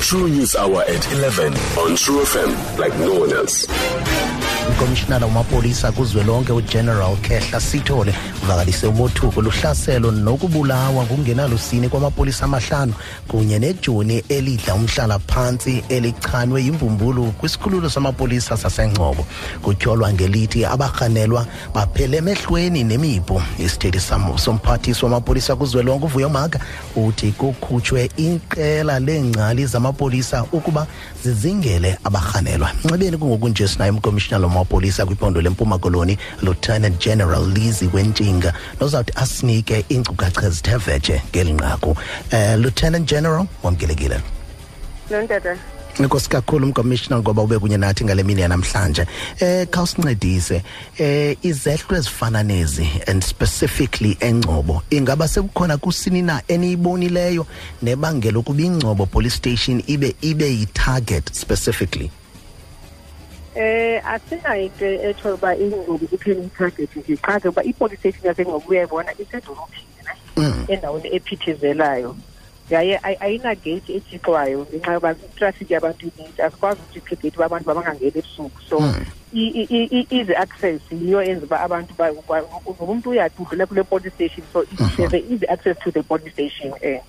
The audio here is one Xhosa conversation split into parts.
True News Hour at 11 on True FM, like no one else. ukomishinala wamapolisa kuzwelonke ugeneral khehla sithole uvakalise umothuko luhlaselo nokubulawa kungenalusini kwamapolisa amahlanu kunye nejoni elidla umhlala phantsi elichanwe yimbumbulu kwisikhululo samapolisa sasengcobo kutyholwa ngelithi abarhanelwa baphele emehlweni nemipu isithethi somphathiswa wamapolisa kuzwelonke uvuyo maka uthi kukhutshwe iqela leengcali zamapolisa ukuba zizingele abarhanelwa nxibeni kungoku nje sinaye umkomishinala wamapolisa kwiphondo lempuma koloni lieutenant general lizi wentshinga nozawuthi asinike iinkcukacha ezithe vetshe ngeli nqaku um lieutenant general wamkelekile nontatata nkosi kakhulu umkomishina ngoba ube kunye nathi ngale mini yanamhlanje eh khawusincedise eh izehlo ezifana nezi and specifically engcobo ingaba sekukhona kusini na eniyibonileyo nebangela ukuba ingcobo police station ibe ibe yitarget specifically eh asinayo ke etho uba ingcobo kuphela itarget nje qha ke uba ipolice station yasengcobo uyayibona isedolophini mm. endaweni ephithizelayo yaye ayinageyithi ethixwayo ngenxa yoba itrafiki yabantu ininzi asikwazi ukuthi ikhrigethi uba abantu babangangeni ebusuku so hmm. easy access yiyo enza uba abantu ngoba umntu uyaphi udlule kule police station so there's hmm. easy access to the police station um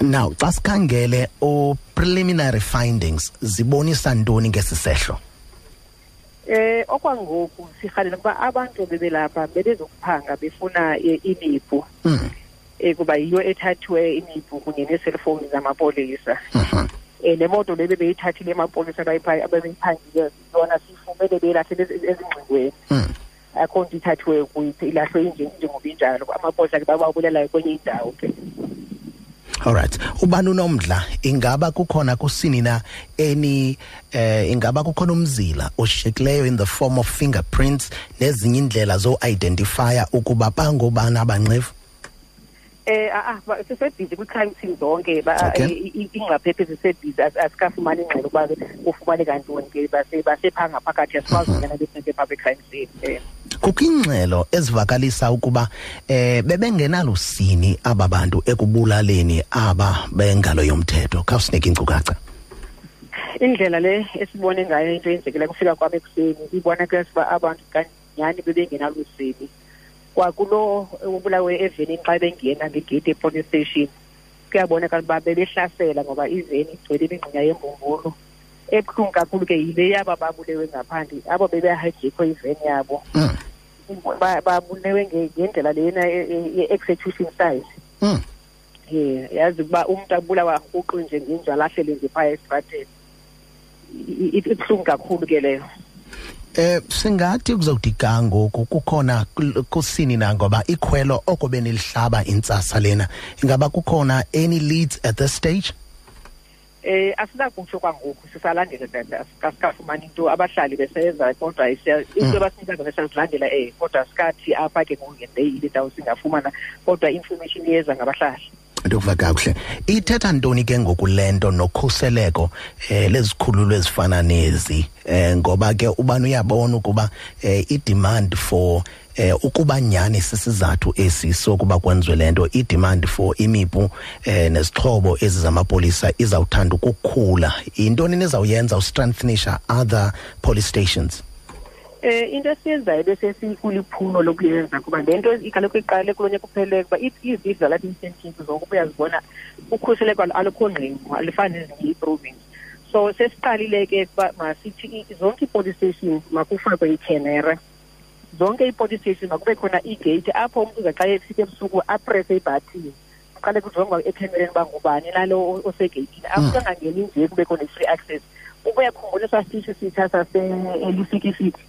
now xa sikhangele o-preliminary findings zibonisa ntoni ngesi sehlo eh okwangoku sirhalela ukuba abantu bebelapha bebezokuphanga befuna eh, imiphu mm. ekuba yiyo ethathiwe imipu kunye neeselfowuni zamapolisa um nemoto le bebeyithathile emapolisa abebeyiphangileyo yona siyifumene beyilahlele ezingxingweni hmm. akho nto ithathiweyo kuyiphi ilahlwe injengoba injalo amapolisa ke bababulelayo kwenye indawo ke Alright. Ubani unomdla ingaba kukhona kusini na eni eh ingaba kukhona umzila oshiyekileyo in the form of fingerprints nezinye indlela zo identifier ukuba bangobana abanxefu eh ah, ah sisebhizi kwi-crime scene zonke eh, ingcaphephe zisebhizi asikafumani ingxelo uba kufumaneka ntoni ke basephanga phakathi asikwazi mhm. unyana bephepha kwi-crime scene eh. kukho ingxelo ezivakalisa ukuba eh bebengenalusini aba bantu ekubulaleni aba bengalo yomthetho khawusinike iinkcukacha indlela le esibone ngayo into eyenzekela kufika kwam ekuseni ibonakalisa uba abantu kanyhani bebengenalusini kwakulo ubulawe evenini xa bengena ngegeyiti epolice station kuyabonakala uba bebehlasela ngoba iveni igcwele imingxunya yembumbulu ebuhlungu kakhulu ke yile yaba babulewe ngaphandle abo bebehajikho iveni yabo hmm. babulewe ngendlela lena ye-execution size hmm. um yazi ukuba umntu abulawa rhuqu nje ngenjalo ahlele nje phaya esitrateni ibuhlungu kakhulu ke leyo Eh singathi kuzodika ngoku kukhona kusini na ngoba ikhwelo oko benilihlaba intsasa lena ingaba kukhona any leads at this stage eh asinakutsho kwangoku sisalandele bebe asikafumani into abahlali besenza kodwa into mm. abasinika zona siyazilandela eh kodwa sikathi apha ke ngoku ngendeyile ndawo singafumana kodwa information iyeza ngabahlali ndikuva kakuhle ithetha ntoni ke ngoku le nto nokhuseleko um lezikhululo ezifana nezi um ngoba ke ubani uyabona ukuba um idemand for eh ukuba nyani sisizathu esi sokuba kwenziwe lento idemand for imipu eh nezixhobo ezi zamapolisa izawuthanda ukukhula intoni nizawuyenza ustrengthenisha other police stations eh into esiyenzayo bese sikuliphulo lokuyenza kuba le nto ikaloku iqale kulo nyaka uphelele kuba izidla lapha incentives zonke uba uyazibona ukhuseleko alukho ngqingo alifani nezinye iprovince so sesiqalile ke ukuba masithi zonke ii-police stations makufakwe ikhenera zonke ii-police station makube khona iigeyithi apho umntu uzaxa efika ebusuku aprese ibhathini kuqale kujongwa ekhemereni uba ngubani lalo osegeyithini hmm. after angangeni nje kubekho ne-free access ubuyakhumbula esaa stisho sitsha saseelifikifiki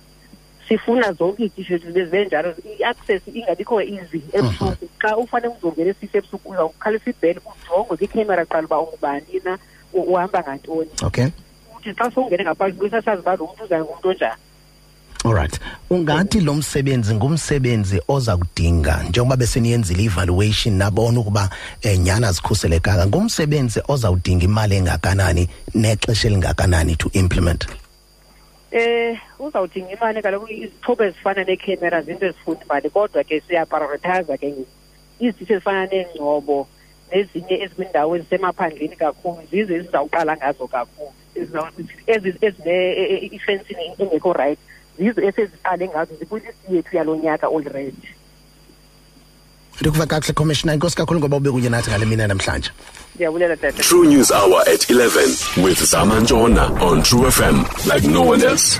sifuna zonke iitisho zibe zibe njalo i-access ingabikho easy ebusuku xa ufanele uzongena esisho ebusuku uzawukhalisa ibhele ujongwe kwikhemera kuqala uba ungubani na uhamba ngantoni okay uthi xa sowungene ngaphandle kusasazi uba lo mntu uzangumntu onjani Alright. Ungathi lo msebenzi ngumsebenzi oza kudinga njengoba beseniyenzile evaluation nabona ukuba eh, nyana zikhuselekanga ngumsebenzi oza kudinga imali engakanani nexesha elingakanani to implement. Eh uzawudinga imali kaloku izixhobo ezifana neekhamera zinto ezifuna imali kodwa ke siyaprioritize ke ngoku izinto ezifana neengcobo nezinye ezikwindawo ezisemaphandleni kakhulu zize zizawuqala ngazo kakhulu ezine-ifensi e, e, e, engekho right zizo eseziqale ngazo zikwilisi yethu yalo nyaka olready ndikuva kakuhle commissioner inkosi kakhulu ngoba ube kunye nathi ngale mina namhlanje ndiyabulela tata true news hour at 11 with zamantshona on true fm like no one else